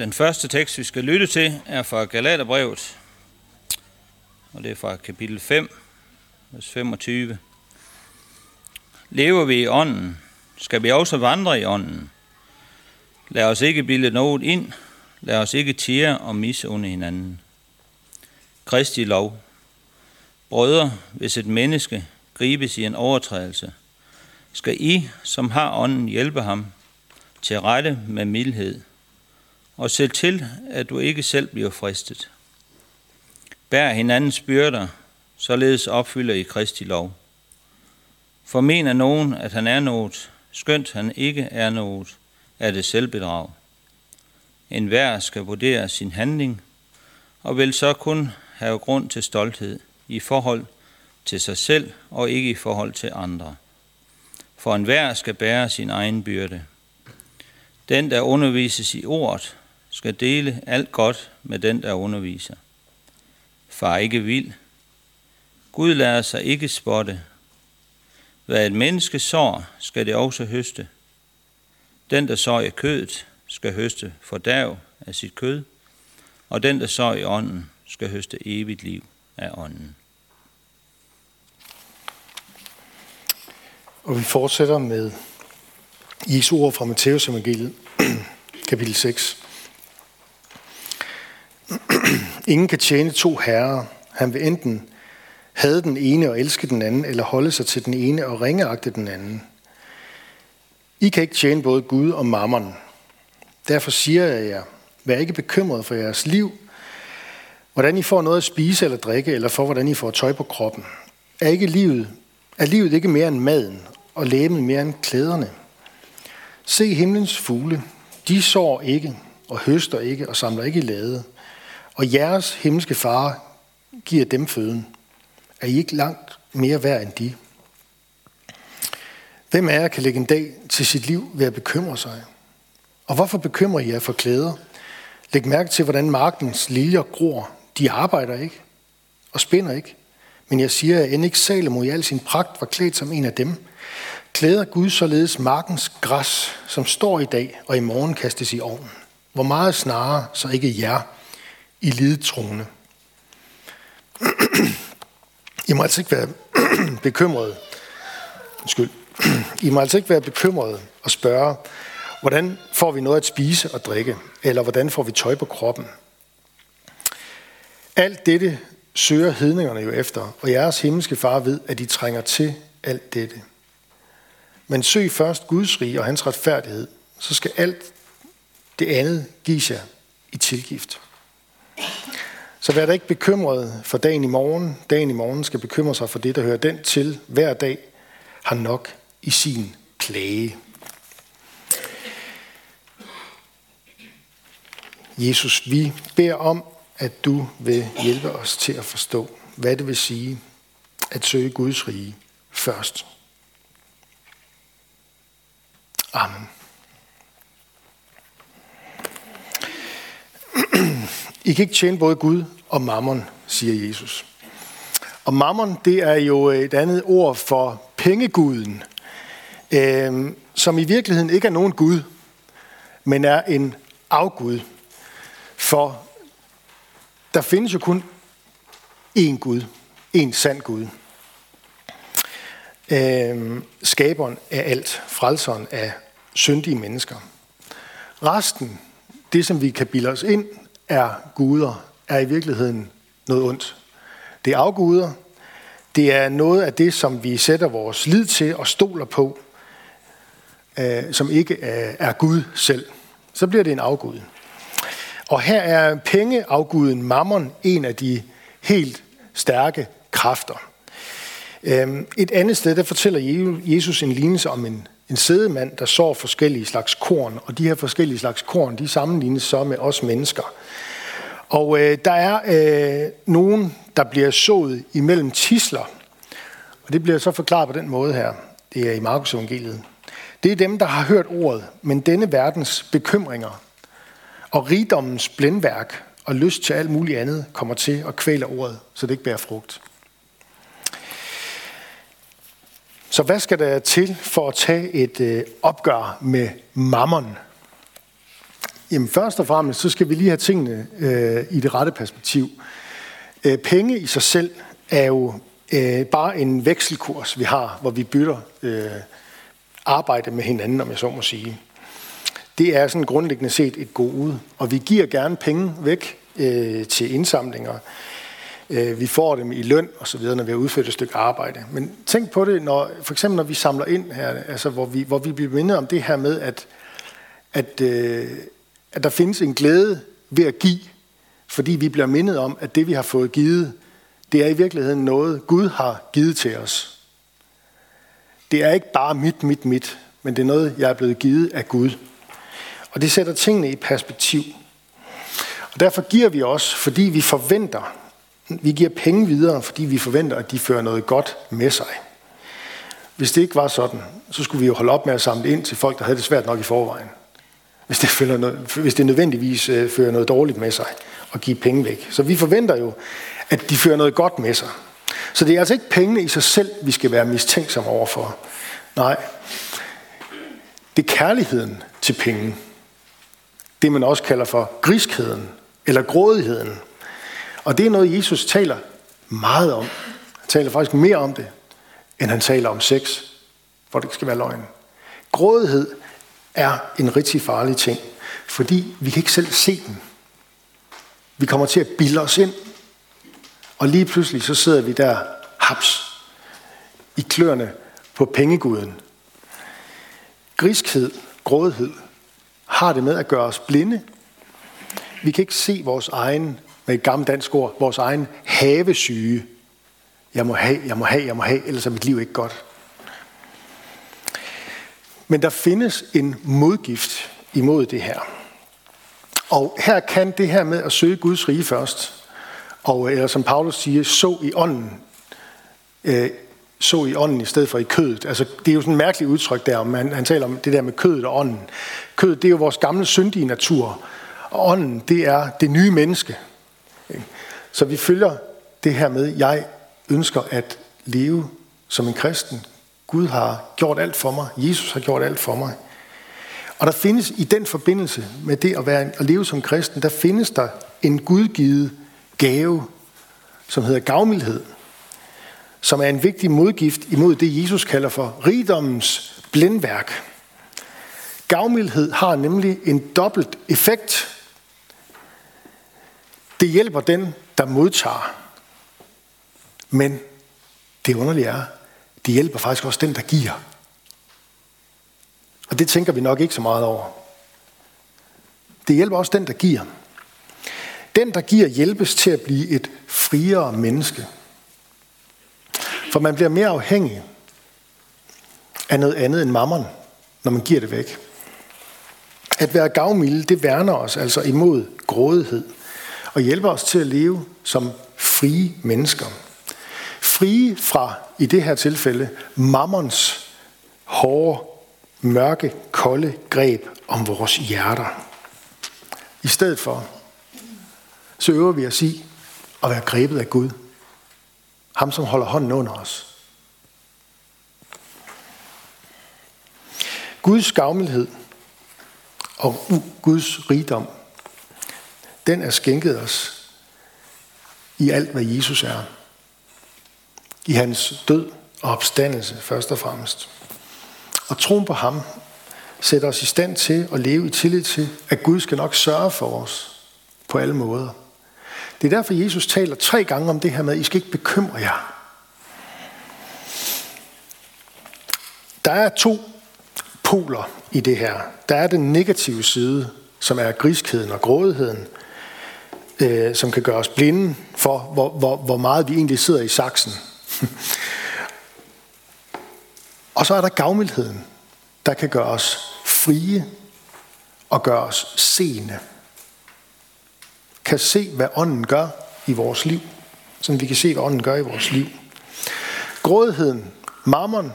Den første tekst, vi skal lytte til, er fra Galaterbrevet, og det er fra kapitel 5, vers 25. Lever vi i ånden, skal vi også vandre i ånden. Lad os ikke bilde noget ind, lad os ikke tire og misunde hinanden. Kristi lov. Brødre, hvis et menneske gribes i en overtrædelse, skal I, som har ånden, hjælpe ham til rette med mildhed, og se til, at du ikke selv bliver fristet. Bær hinandens byrder, således opfylder I Kristi lov. For mener nogen, at han er noget, skønt han ikke er noget, er det selvbedrag. En hver skal vurdere sin handling, og vil så kun have grund til stolthed i forhold til sig selv og ikke i forhold til andre. For enhver skal bære sin egen byrde. Den, der undervises i ordet, skal dele alt godt med den, der underviser. Far ikke vild. Gud lader sig ikke spotte. Hvad et menneske sår, skal det også høste. Den, der sår i kødet, skal høste fordav af sit kød, og den, der sår i ånden, skal høste evigt liv af ånden. Og vi fortsætter med Jesu ord fra Matteus evangeliet, kapitel 6. Ingen kan tjene to herrer. Han vil enten have den ene og elske den anden, eller holde sig til den ene og ringeagte den anden. I kan ikke tjene både Gud og mammon. Derfor siger jeg jer, vær ikke bekymret for jeres liv, hvordan I får noget at spise eller drikke, eller for hvordan I får tøj på kroppen. Er, ikke livet, er livet ikke mere end maden, og læben mere end klæderne? Se himlens fugle. De sår ikke, og høster ikke, og samler ikke i lade. Og jeres himmelske far giver dem føden. Er I ikke langt mere værd end de? Hvem af jer kan lægge en dag til sit liv ved at bekymre sig? Og hvorfor bekymrer I jer for klæder? Læg mærke til, hvordan markens liljer gror. De arbejder ikke og spinder ikke. Men jeg siger, at end ikke Salomo i al sin pragt var klædt som en af dem, klæder Gud således markens græs, som står i dag og i morgen kastes i ovnen. Hvor meget snarere, så ikke jer i lidetrone. I må altså ikke være bekymrede. Undskyld. I må altså ikke være bekymrede og spørge, hvordan får vi noget at spise og drikke, eller hvordan får vi tøj på kroppen. Alt dette søger hedningerne jo efter, og jeres himmelske far ved, at de trænger til alt dette. Men søg først Guds rige og hans retfærdighed, så skal alt det andet gives jer i tilgift. Så vær da ikke bekymret for dagen i morgen. Dagen i morgen skal bekymre sig for det, der hører den til. Hver dag har nok i sin klage. Jesus, vi beder om, at du vil hjælpe os til at forstå, hvad det vil sige at søge Guds rige først. Amen. I kan ikke tjene både Gud og mammon, siger Jesus. Og mammon, det er jo øh, et andet ord for pengeguden, øh, som i virkeligheden ikke er nogen Gud, men er en afgud. For der findes jo kun én Gud, én sand Gud. Øh, skaberen af alt, frelseren af syndige mennesker. Resten, det som vi kan bilde os ind, er guder, er i virkeligheden noget ondt. Det er afguder. Det er noget af det, som vi sætter vores lid til og stoler på, øh, som ikke er Gud selv. Så bliver det en afgud. Og her er pengeafguden Mammon en af de helt stærke kræfter. Øhm, et andet sted, der fortæller Jesus en lignelse om en, en sædemand, der sår forskellige slags korn, og de her forskellige slags korn, de sammenlignes så med os mennesker. Og øh, der er øh, nogen, der bliver sået imellem tisler, og det bliver så forklaret på den måde her. Det er i Markus evangeliet. Det er dem, der har hørt ordet, men denne verdens bekymringer og rigdommens blændværk og lyst til alt muligt andet kommer til at kvæle ordet, så det ikke bærer frugt. Så hvad skal der til for at tage et øh, opgør med mammon? Jamen først og fremmest, så skal vi lige have tingene øh, i det rette perspektiv. Øh, penge i sig selv er jo øh, bare en vekselkurs, vi har, hvor vi bytter øh, arbejde med hinanden, om jeg så må sige. Det er sådan grundlæggende set et gode, og vi giver gerne penge væk øh, til indsamlinger. Øh, vi får dem i løn og så videre, når vi har udført et stykke arbejde. Men tænk på det, når, for eksempel når vi samler ind her, altså hvor vi, hvor vi bliver mindet om det her med, at, at, øh, at der findes en glæde ved at give, fordi vi bliver mindet om, at det vi har fået givet, det er i virkeligheden noget, Gud har givet til os. Det er ikke bare mit, mit, mit, men det er noget, jeg er blevet givet af Gud. Og det sætter tingene i perspektiv. Og derfor giver vi også, fordi vi forventer, vi giver penge videre, fordi vi forventer, at de fører noget godt med sig. Hvis det ikke var sådan, så skulle vi jo holde op med at samle ind til folk, der havde det svært nok i forvejen. Hvis det, føler noget, hvis det nødvendigvis øh, fører noget dårligt med sig og give penge væk. Så vi forventer jo, at de fører noget godt med sig. Så det er altså ikke pengene i sig selv, vi skal være mistænksomme overfor. Nej, det er kærligheden til penge. Det man også kalder for griskheden eller grådigheden. Og det er noget, Jesus taler meget om. Han taler faktisk mere om det, end han taler om sex, hvor det skal være løgn. Grådighed er en rigtig farlig ting, fordi vi kan ikke selv se den. Vi kommer til at bilde os ind, og lige pludselig så sidder vi der haps i kløerne på pengeguden. Griskhed, grådighed, har det med at gøre os blinde. Vi kan ikke se vores egen, med et gammelt dansk ord, vores egen havesyge. Jeg må have, jeg må have, jeg må have, ellers er mit liv ikke godt. Men der findes en modgift imod det her. Og her kan det her med at søge Guds rige først, og eller som Paulus siger, så i ånden, øh, så i ånden i stedet for i kødet. Altså, det er jo sådan et mærkeligt udtryk der, man, han taler om det der med kødet og ånden. Kødet, det er jo vores gamle syndige natur, og ånden, det er det nye menneske. Så vi følger det her med, jeg ønsker at leve som en kristen. Gud har gjort alt for mig. Jesus har gjort alt for mig. Og der findes i den forbindelse med det at, være, at leve som kristen, der findes der en gudgivet gave, som hedder gavmildhed, som er en vigtig modgift imod det, Jesus kalder for rigdommens blindværk. Gavmildhed har nemlig en dobbelt effekt. Det hjælper den, der modtager. Men det underlige er, det hjælper faktisk også den, der giver. Og det tænker vi nok ikke så meget over. Det hjælper også den, der giver. Den, der giver, hjælpes til at blive et friere menneske. For man bliver mere afhængig af noget andet end mammon, når man giver det væk. At være gavmilde, det værner os altså imod grådighed og hjælper os til at leve som frie mennesker. Frie fra, i det her tilfælde, mammons hårde, mørke, kolde greb om vores hjerter. I stedet for, så øver vi os i at være grebet af Gud. Ham, som holder hånden under os. Guds gavmildhed og Guds rigdom, den er skænket os i alt, hvad Jesus er. I hans død og opstandelse først og fremmest. Og troen på ham sætter os i stand til at leve i tillid til, at Gud skal nok sørge for os på alle måder. Det er derfor, Jesus taler tre gange om det her med, at I skal ikke bekymre jer. Der er to poler i det her. Der er den negative side, som er griskheden og grådigheden, øh, som kan gøre os blinde for, hvor, hvor, hvor meget vi egentlig sidder i saksen. og så er der gavmildheden, der kan gøre os frie og gøre os seende kan se, hvad ånden gør i vores liv. Så vi kan se, hvad ånden gør i vores liv. Grådigheden, mammon,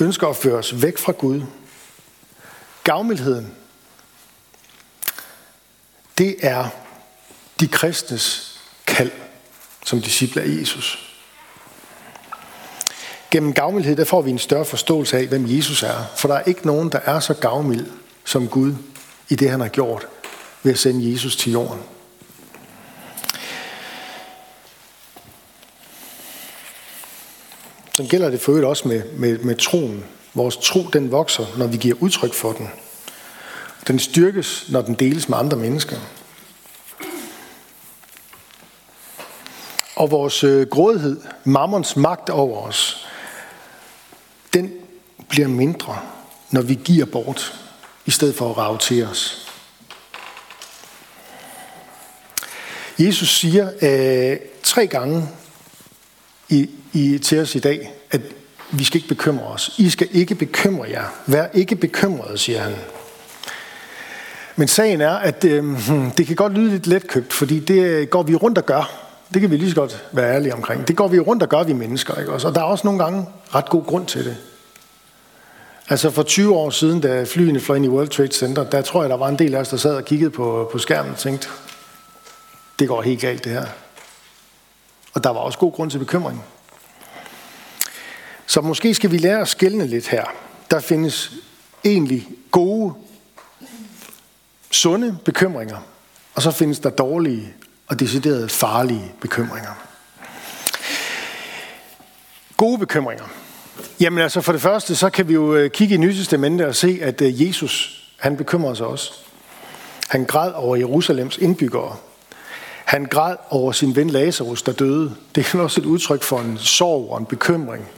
ønsker at føre os væk fra Gud. Gavmildheden, det er de kristnes kald som disciple af Jesus. Gennem gavmildhed, der får vi en større forståelse af, hvem Jesus er. For der er ikke nogen, der er så gavmild som Gud. i det, han har gjort ved at sende Jesus til jorden. Så gælder det for øvrigt også med, med, med troen. Vores tro, den vokser, når vi giver udtryk for den. Den styrkes, når den deles med andre mennesker. Og vores øh, grådighed, mammons magt over os, den bliver mindre, når vi giver bort, i stedet for at rave til os. Jesus siger øh, tre gange i, i, til os i dag, at vi skal ikke bekymre os. I skal ikke bekymre jer. Vær ikke bekymrede, siger han. Men sagen er, at øh, hmm, det kan godt lyde lidt letkøbt, fordi det går vi rundt og gør. Det kan vi lige så godt være ærlige omkring. Det går vi rundt og gør, vi mennesker. Ikke? Og der er også nogle gange ret god grund til det. Altså for 20 år siden, da flyene fløj ind i World Trade Center, der tror jeg, der var en del af os, der sad og kiggede på, på skærmen og tænkte, det går helt galt det her. Og der var også god grund til bekymring. Så måske skal vi lære at skælne lidt her. Der findes egentlig gode, sunde bekymringer, og så findes der dårlige og decideret farlige bekymringer. Gode bekymringer. Jamen altså for det første, så kan vi jo øh, kigge i Nysestamentet og se, at øh, Jesus, han bekymrer sig også. Han græd over Jerusalems indbyggere. Han græd over sin ven Lazarus, der døde. Det er også et udtryk for en sorg og en bekymring.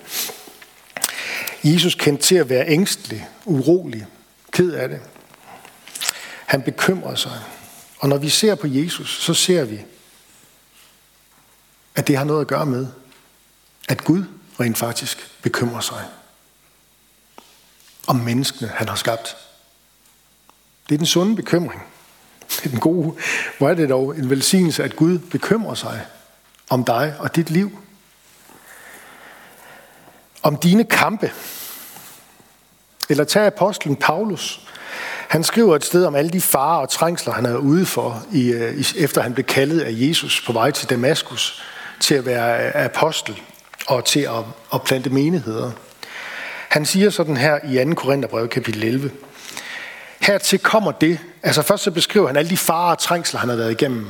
Jesus kendte til at være ængstelig, urolig, ked af det. Han bekymrer sig. Og når vi ser på Jesus, så ser vi, at det har noget at gøre med, at Gud rent faktisk bekymrer sig om menneskene, han har skabt. Det er den sunde bekymring. Det er den gode. Hvor er det dog en velsignelse, at Gud bekymrer sig om dig og dit liv. Om dine kampe. Eller tag apostlen Paulus. Han skriver et sted om alle de farer og trængsler, han er ude for, i, øh, efter han blev kaldet af Jesus på vej til Damaskus til at være øh, apostel og til at, at plante menigheder. Han siger sådan her i 2. Korintherbrev kapitel 11. Hertil kommer det, altså først så beskriver han alle de farer og trængsler, han har været igennem.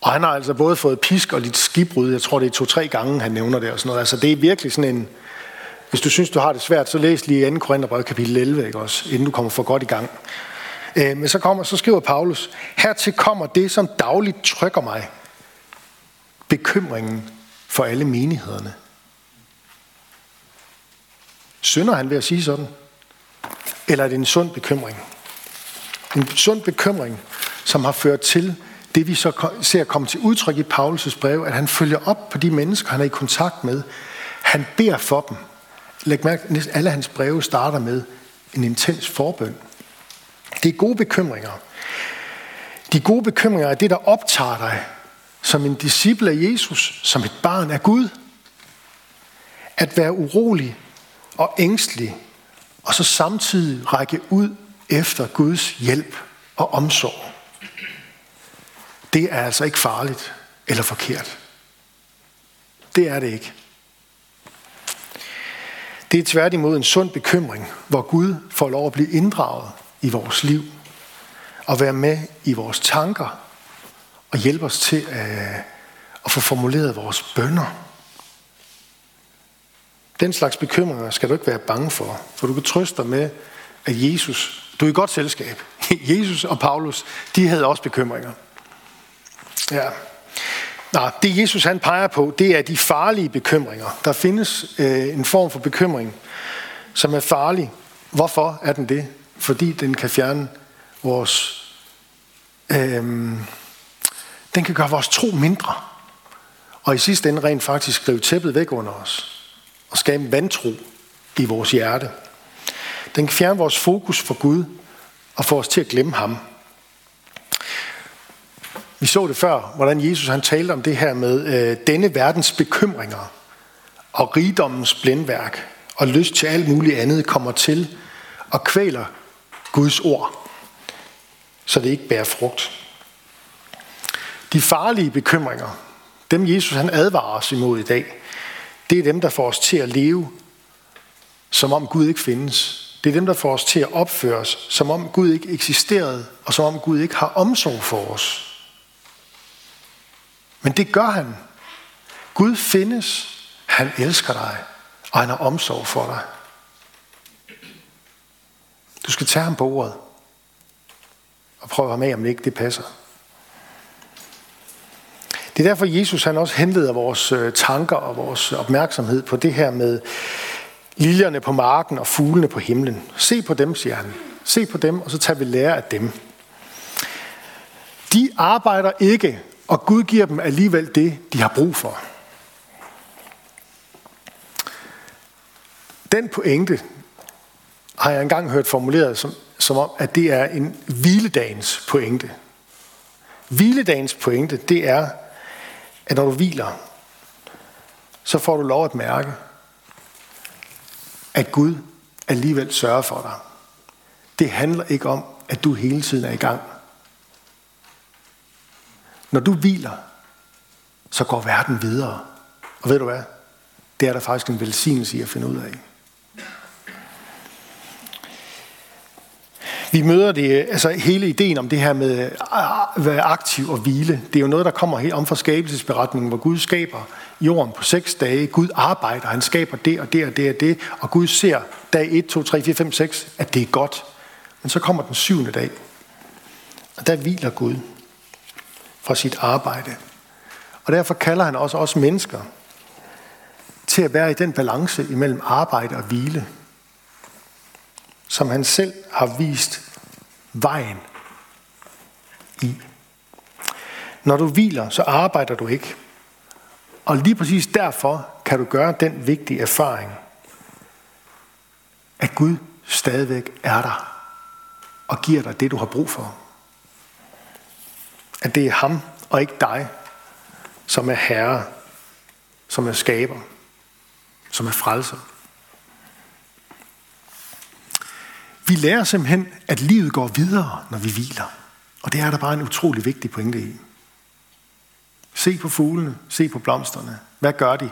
Og han har altså både fået pisk og lidt skibbrud. Jeg tror, det er to-tre gange, han nævner det og sådan noget. Altså det er virkelig sådan en, hvis du synes, du har det svært, så læs lige 2. Korintherbrev kapitel 11, ikke også, inden du kommer for godt i gang. Øh, men så, kommer, så skriver Paulus, hertil kommer det, som dagligt trykker mig. Bekymringen for alle menighederne. Synder han ved at sige sådan? Eller er det en sund bekymring? En sund bekymring, som har ført til det, vi så ser komme til udtryk i Paulus' brev, at han følger op på de mennesker, han er i kontakt med. Han beder for dem. Læg mærke, at alle hans breve starter med en intens forbøn. Det er gode bekymringer. De gode bekymringer er det, der optager dig som en disciple af Jesus, som et barn af Gud. At være urolig og ængstelig, og så samtidig række ud efter Guds hjælp og omsorg. Det er altså ikke farligt eller forkert. Det er det ikke. Det er tværtimod en sund bekymring, hvor Gud får lov at blive inddraget i vores liv og være med i vores tanker og hjælpe os til at, at få formuleret vores bønder. Den slags bekymringer skal du ikke være bange for, for du kan trøste dig med, at Jesus, du er i godt selskab. Jesus og Paulus, de havde også bekymringer. Ja. Nej, det Jesus han peger på, det er de farlige bekymringer. Der findes øh, en form for bekymring, som er farlig. Hvorfor er den det? Fordi den kan fjerne vores... Øh, den kan gøre vores tro mindre. Og i sidste ende rent faktisk skrive tæppet væk under os. Og skabe vantro i vores hjerte. Den kan fjerne vores fokus for Gud og få os til at glemme ham. Vi så det før, hvordan Jesus han talte om det her med øh, denne verdens bekymringer og rigdommens blændværk og lyst til alt muligt andet kommer til og kvæler Guds ord, så det ikke bærer frugt. De farlige bekymringer, dem Jesus han advarer os imod i dag, det er dem, der får os til at leve, som om Gud ikke findes, Det er dem, der får os til at opføre os, som om Gud ikke eksisterede, og som om Gud ikke har omsorg for os. Men det gør han. Gud findes, han elsker dig, og han har omsorg for dig. Du skal tage ham på ordet, og prøve ham af, om det ikke det passer. Det er derfor, Jesus han også henleder vores øh, tanker og vores opmærksomhed på det her med liljerne på marken og fuglene på himlen. Se på dem, siger han. Se på dem, og så tager vi lære af dem. De arbejder ikke, og Gud giver dem alligevel det, de har brug for. Den pointe har jeg engang hørt formuleret som, som om, at det er en hviledagens pointe. Hviledagens pointe, det er, at når du hviler, så får du lov at mærke, at Gud alligevel sørger for dig. Det handler ikke om, at du hele tiden er i gang. Når du hviler, så går verden videre. Og ved du hvad? Det er der faktisk en velsignelse i at finde ud af. Vi møder det, altså hele ideen om det her med at være aktiv og hvile. Det er jo noget, der kommer helt om fra skabelsesberetningen, hvor Gud skaber jorden på seks dage. Gud arbejder, han skaber det og det og det og det. Og Gud ser dag 1, 2, 3, 4, 5, 6, at det er godt. Men så kommer den syvende dag. Og der hviler Gud fra sit arbejde. Og derfor kalder han også os mennesker til at være i den balance imellem arbejde og hvile som han selv har vist vejen i. Når du hviler, så arbejder du ikke. Og lige præcis derfor kan du gøre den vigtige erfaring, at Gud stadigvæk er der og giver dig det, du har brug for. At det er ham og ikke dig, som er herre, som er skaber, som er frelser. Vi lærer simpelthen, at livet går videre, når vi hviler. Og det er der bare en utrolig vigtig pointe i. Se på fuglene, se på blomsterne. Hvad gør de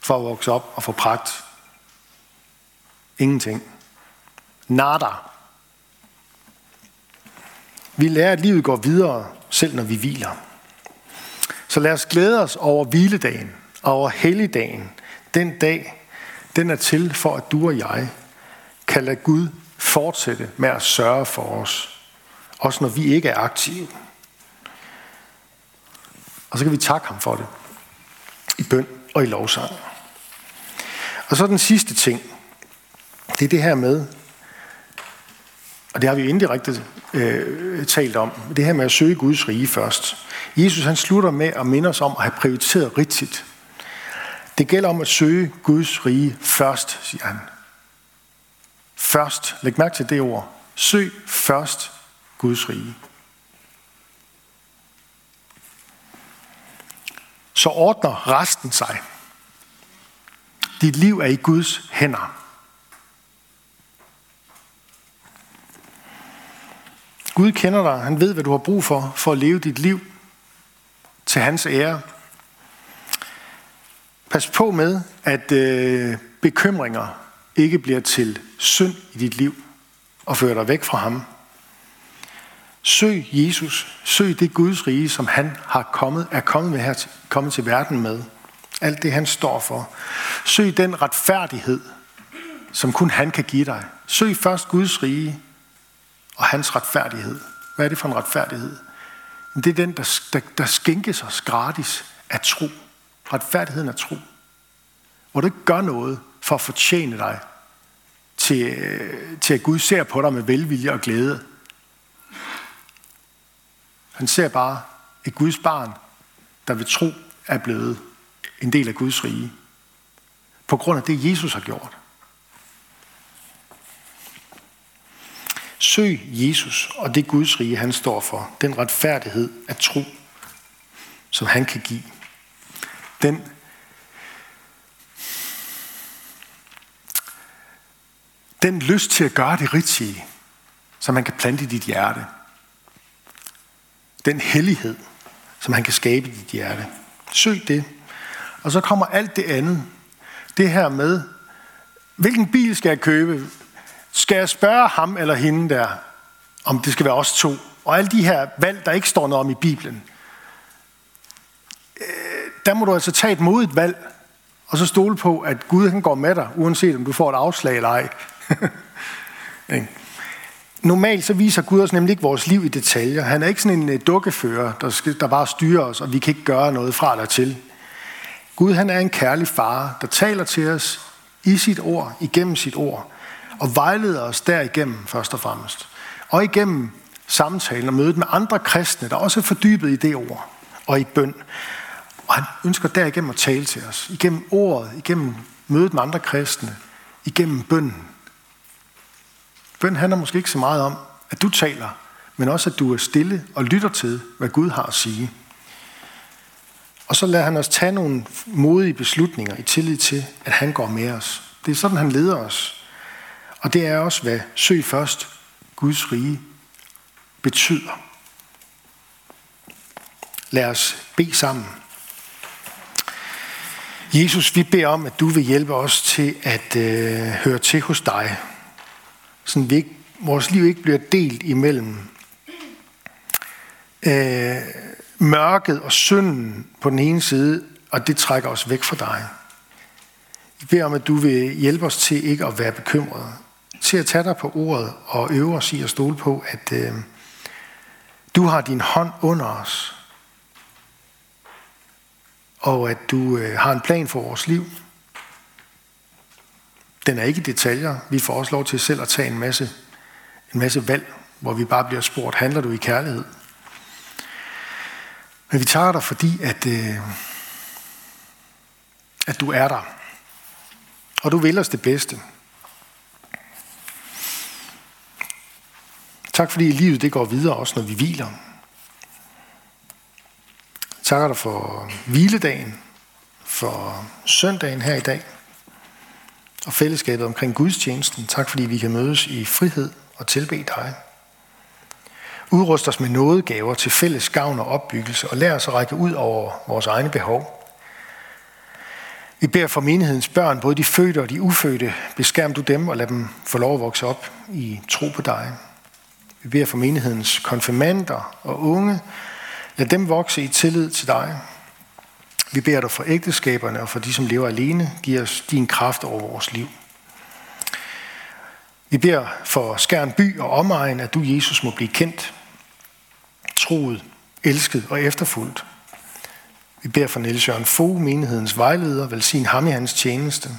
for at vokse op og få pragt? Ingenting. Nada. Vi lærer, at livet går videre, selv når vi hviler. Så lad os glæde os over hviledagen, over helligdagen. Den dag, den er til for, at du og jeg kan lade Gud fortsætte med at sørge for os, også når vi ikke er aktive. Og så kan vi takke ham for det, i bøn og i lovsang. Og så den sidste ting, det er det her med, og det har vi indirekte øh, talt om, det her med at søge Guds rige først. Jesus han slutter med at minde os om at have prioriteret rigtigt. Det gælder om at søge Guds rige først, siger han. Først. Læg mærke til det ord. Søg først Guds rige. Så ordner resten sig. Dit liv er i Guds hænder. Gud kender dig. Han ved, hvad du har brug for, for at leve dit liv til hans ære. Pas på med, at øh, bekymringer ikke bliver til synd i dit liv og fører dig væk fra ham. Søg Jesus. Søg det Guds rige, som han har kommet, er kommet, med her, kommet til verden med. Alt det, han står for. Søg den retfærdighed, som kun han kan give dig. Søg først Guds rige og hans retfærdighed. Hvad er det for en retfærdighed? Det er den, der, der, der skænkes os gratis af tro. Retfærdigheden af tro. Hvor du ikke gør noget for at fortjene dig til, til at Gud ser på dig med velvilje og glæde. Han ser bare et Guds barn, der ved tro er blevet en del af Guds rige. På grund af det, Jesus har gjort. Søg Jesus og det Guds rige, han står for. Den retfærdighed af tro, som han kan give. Den Den lyst til at gøre det rigtige, som man kan plante i dit hjerte. Den hellighed, som han kan skabe i dit hjerte. Søg det. Og så kommer alt det andet. Det her med, hvilken bil skal jeg købe? Skal jeg spørge ham eller hende der, om det skal være os to? Og alle de her valg, der ikke står noget om i Bibelen, øh, der må du altså tage et modigt valg, og så stole på, at Gud han går med dig, uanset om du får et afslag eller ej. Normalt så viser Gud os nemlig ikke vores liv i detaljer. Han er ikke sådan en øh, dukkefører, der, skal, der bare styrer os, og vi kan ikke gøre noget fra eller til. Gud han er en kærlig far, der taler til os i sit ord, igennem sit ord, og vejleder os derigennem først og fremmest. Og igennem samtalen og mødet med andre kristne, der også er fordybet i det ord og i bøn. Og han ønsker derigennem at tale til os. Igennem ordet, igennem mødet med andre kristne, igennem bønnen. Bøn handler måske ikke så meget om, at du taler, men også at du er stille og lytter til, hvad Gud har at sige. Og så lader han os tage nogle modige beslutninger i tillid til, at han går med os. Det er sådan, han leder os. Og det er også, hvad søg først Guds rige betyder. Lad os bede sammen. Jesus, vi beder om, at du vil hjælpe os til at øh, høre til hos dig. Så vi ikke, vores liv ikke bliver delt imellem øh, mørket og synden på den ene side, og det trækker os væk fra dig. Vi beder om, at du vil hjælpe os til ikke at være bekymrede, til at tage dig på ordet og øve os i at stole på, at øh, du har din hånd under os, og at du øh, har en plan for vores liv. Den er ikke i detaljer. Vi får også lov til selv at tage en masse, en masse valg, hvor vi bare bliver spurgt, handler du i kærlighed? Men vi tager dig, fordi at, øh, at du er der. Og du vil os det bedste. Tak fordi livet det går videre, også når vi hviler. Takker dig for hviledagen, for søndagen her i dag, og fællesskabet omkring gudstjenesten. Tak fordi vi kan mødes i frihed og tilbe dig. Udrust os med nådegaver til fælles gavn og opbyggelse, og lær os at række ud over vores egne behov. Vi beder for menighedens børn, både de fødte og de ufødte, beskærm du dem og lad dem få lov at vokse op i tro på dig. Vi beder for menighedens konfirmander og unge, lad dem vokse i tillid til dig. Vi beder dig for ægteskaberne og for de, som lever alene, giv os din kraft over vores liv. Vi beder for Skærn by og omegn, at du, Jesus, må blive kendt, troet, elsket og efterfulgt. Vi beder for Niels Jørgen Fogh, menighedens vejleder, velsign ham i hans tjeneste.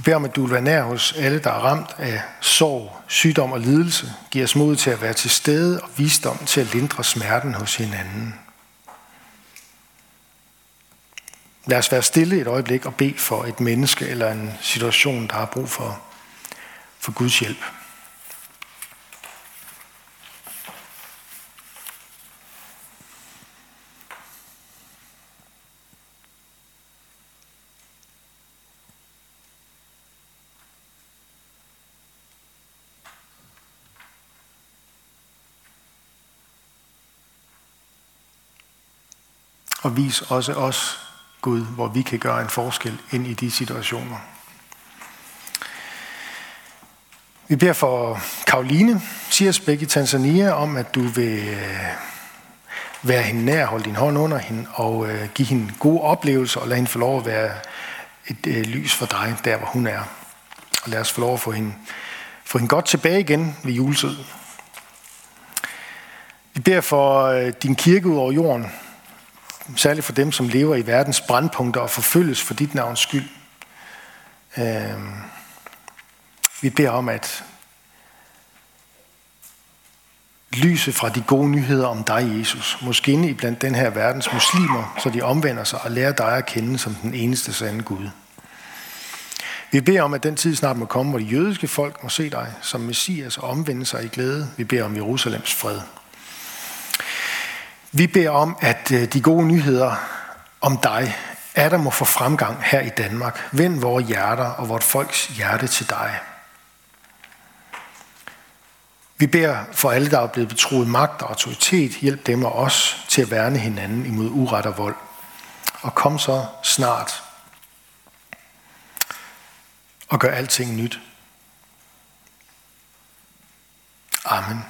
Vi beder om, at du vil være nær hos alle, der er ramt af sorg, sygdom og lidelse. Giv os mod til at være til stede og visdom til at lindre smerten hos hinanden. Lad os være stille et øjeblik og bede for et menneske eller en situation, der har brug for, for Guds hjælp. Og vis også os, Gud, hvor vi kan gøre en forskel ind i de situationer. Vi beder for Karoline Siersbæk i Tanzania om, at du vil øh, være hende nær, holde din hånd under hende og øh, give hende gode oplevelser og lade hende få lov at være et øh, lys for dig, der hvor hun er. Og lad os få lov at få hende, få hende godt tilbage igen ved juletid. Vi beder for din kirke ud over jorden, særligt for dem, som lever i verdens brandpunkter og forfølges for dit navns skyld. Øh, vi beder om, at lyse fra de gode nyheder om dig, Jesus, måske inde i blandt den her verdens muslimer, så de omvender sig og lærer dig at kende som den eneste sande Gud. Vi beder om, at den tid snart må komme, hvor de jødiske folk må se dig som Messias og omvende sig i glæde. Vi beder om Jerusalems fred. Vi beder om, at øh, de gode nyheder om dig, Adam, må få fremgang her i Danmark. Vend vores hjerter og vort folks hjerte til dig. Vi beder for alle, der er blevet betroet magt og autoritet, hjælp dem og os til at værne hinanden imod uret og vold. Og kom så snart og gør alting nyt. Amen.